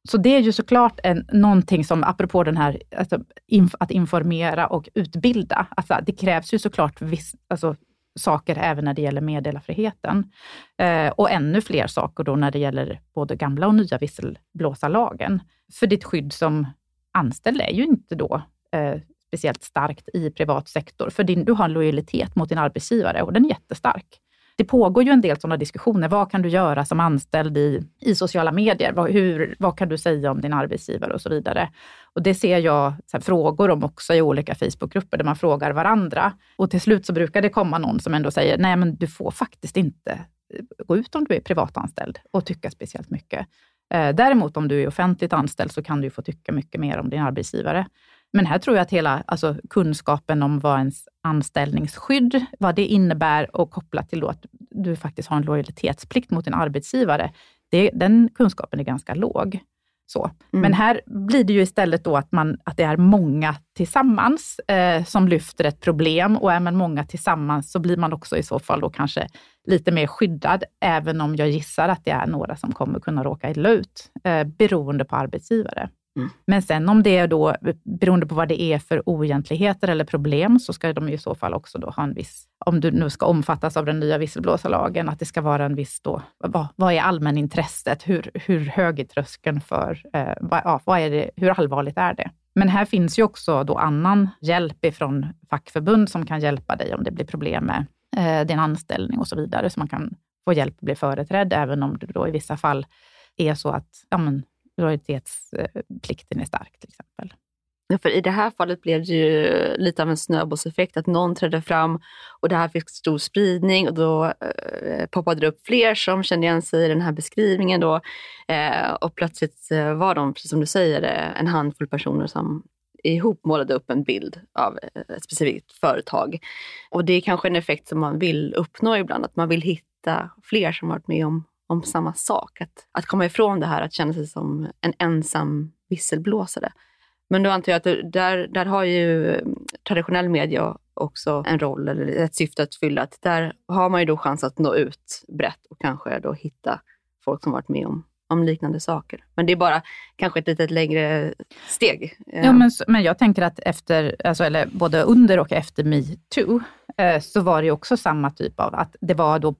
Så det är ju såklart en, någonting som, apropå den här alltså, inf, att informera och utbilda, alltså, det krävs ju såklart viss, alltså, saker även när det gäller meddelarfriheten. Eh, och ännu fler saker då när det gäller både gamla och nya visselblåsarlagen. För ditt skydd som anställd är ju inte då eh, speciellt starkt i privat sektor, för din, du har en lojalitet mot din arbetsgivare och den är jättestark. Det pågår ju en del sådana diskussioner. Vad kan du göra som anställd i, i sociala medier? Vad, hur, vad kan du säga om din arbetsgivare och så vidare? Och det ser jag här, frågor om också i olika Facebookgrupper, där man frågar varandra. Och till slut så brukar det komma någon som ändå säger, nej men du får faktiskt inte eh, gå ut om du är privatanställd och tycka speciellt mycket. Eh, däremot om du är offentligt anställd så kan du få tycka mycket mer om din arbetsgivare. Men här tror jag att hela alltså, kunskapen om vad ens anställningsskydd, vad det innebär och kopplat till att du faktiskt har en lojalitetsplikt mot din arbetsgivare, det, den kunskapen är ganska låg. Så. Mm. Men här blir det ju istället då att, man, att det är många tillsammans eh, som lyfter ett problem och är man många tillsammans så blir man också i så fall då kanske lite mer skyddad, även om jag gissar att det är några som kommer kunna råka illa ut, eh, beroende på arbetsgivare. Mm. Men sen om det är då, beroende på vad det är för oegentligheter eller problem, så ska de i så fall också då ha en viss, om du nu ska omfattas av den nya visselblåsarlagen, att det ska vara en viss då, vad, vad är allmänintresset? Hur, hur hög är tröskeln för, eh, vad, ja, vad är det, hur allvarligt är det? Men här finns ju också då annan hjälp ifrån fackförbund som kan hjälpa dig om det blir problem med eh, din anställning och så vidare, så man kan få hjälp att bli företrädd, även om det då i vissa fall är så att ja, men, lojalitetsplikten är stark till exempel. Ja, för I det här fallet blev det ju lite av en snöbollseffekt, att någon trädde fram och det här fick stor spridning och då eh, poppade det upp fler som kände igen sig i den här beskrivningen. Då, eh, och plötsligt eh, var de, precis som du säger, eh, en handfull personer som ihop målade upp en bild av eh, ett specifikt företag. Och det är kanske en effekt som man vill uppnå ibland, att man vill hitta fler som varit med om om samma sak. Att, att komma ifrån det här att känna sig som en ensam visselblåsare. Men då antar jag att där, där har ju traditionell media också en roll eller ett syfte att fylla. Att där har man ju då chans att nå ut brett och kanske då hitta folk som varit med om, om liknande saker. Men det är bara kanske ett litet längre steg. Ja, men, men jag tänker att efter, alltså, eller både under och efter metoo, eh, så var det också samma typ av att det var då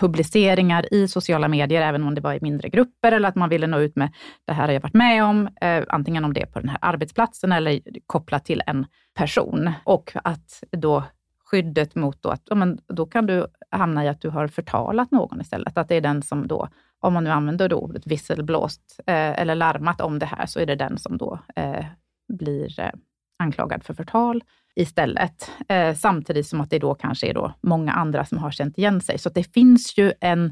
publiceringar i sociala medier, även om det var i mindre grupper, eller att man ville nå ut med, det här har jag varit med om, eh, antingen om det är på den här arbetsplatsen eller kopplat till en person. Och att då skyddet mot då att, ja, men då kan du hamna i att du har förtalat någon istället. Att det är den som då, om man nu använder då ordet visselblåst eh, eller larmat om det här, så är det den som då eh, blir eh, anklagad för förtal istället. Eh, samtidigt som att det då kanske är då många andra som har känt igen sig. Så det finns ju en,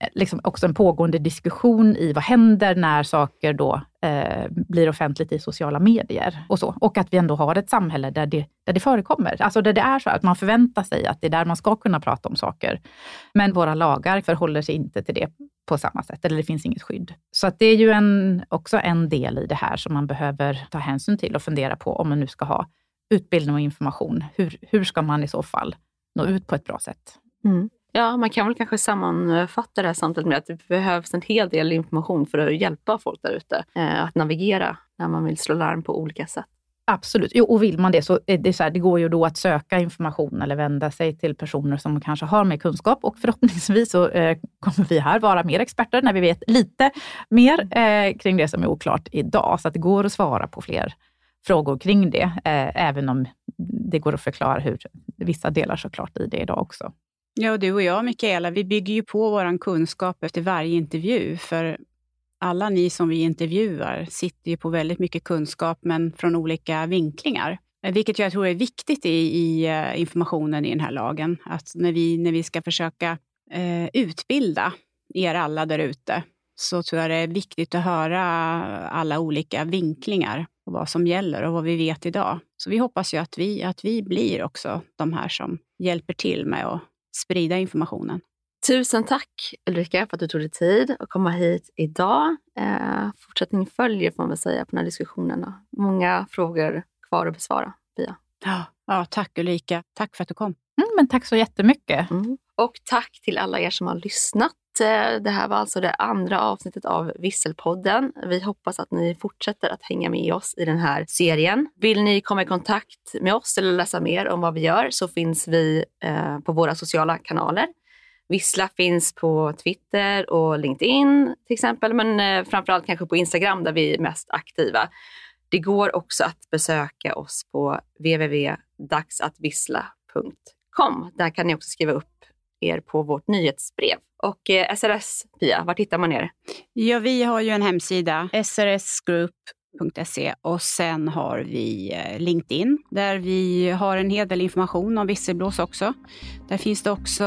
eh, liksom också en pågående diskussion i vad händer när saker då eh, blir offentligt i sociala medier och så. Och att vi ändå har ett samhälle där det, där det förekommer. Alltså där det är så att man förväntar sig att det är där man ska kunna prata om saker. Men våra lagar förhåller sig inte till det på samma sätt, eller det finns inget skydd. Så att det är ju en, också en del i det här som man behöver ta hänsyn till och fundera på om man nu ska ha utbildning och information. Hur, hur ska man i så fall nå ut på ett bra sätt? Mm. Ja, man kan väl kanske sammanfatta det här samtalet med att det behövs en hel del information för att hjälpa folk där ute eh, att navigera när man vill slå larm på olika sätt. Absolut, jo, och vill man det så, är det, så här, det går ju då att söka information eller vända sig till personer som kanske har mer kunskap och förhoppningsvis så eh, kommer vi här vara mer experter när vi vet lite mer eh, kring det som är oklart idag. Så att det går att svara på fler frågor kring det, eh, även om det går att förklara hur vissa delar såklart i det idag också. Ja, du och jag, Mikaela, vi bygger ju på vår kunskap efter varje intervju, för alla ni som vi intervjuar sitter ju på väldigt mycket kunskap, men från olika vinklingar. Eh, vilket jag tror är viktigt i, i eh, informationen i den här lagen. Att när vi, när vi ska försöka eh, utbilda er alla där ute, så tror jag det är viktigt att höra alla olika vinklingar och vad som gäller och vad vi vet idag. Så vi hoppas ju att vi, att vi blir också de här som hjälper till med att sprida informationen. Tusen tack Ulrika för att du tog dig tid att komma hit idag. Eh, fortsättning följer får man väl säga på den här diskussionen. Då. Många frågor kvar att besvara, Pia. Ja, ja, tack Ulrika. Tack för att du kom. Mm, men tack så jättemycket. Mm. Och tack till alla er som har lyssnat. Eh, det här var alltså det andra avsnittet av Visselpodden. Vi hoppas att ni fortsätter att hänga med oss i den här serien. Vill ni komma i kontakt med oss eller läsa mer om vad vi gör så finns vi eh, på våra sociala kanaler. Vissla finns på Twitter och LinkedIn till exempel, men eh, framförallt kanske på Instagram där vi är mest aktiva. Det går också att besöka oss på www.dagsatvissla.com. Där kan ni också skriva upp er på vårt nyhetsbrev. Och eh, SRS, Pia, var hittar man er? Ja, vi har ju en hemsida, srsgroup.se och sen har vi eh, LinkedIn där vi har en hel del information om visselblås också. Där finns det också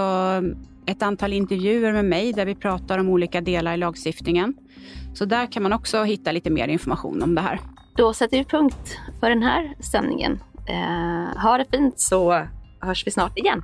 ett antal intervjuer med mig där vi pratar om olika delar i lagstiftningen. Så där kan man också hitta lite mer information om det här. Då sätter vi punkt för den här sändningen. Eh, ha det fint så hörs vi snart igen.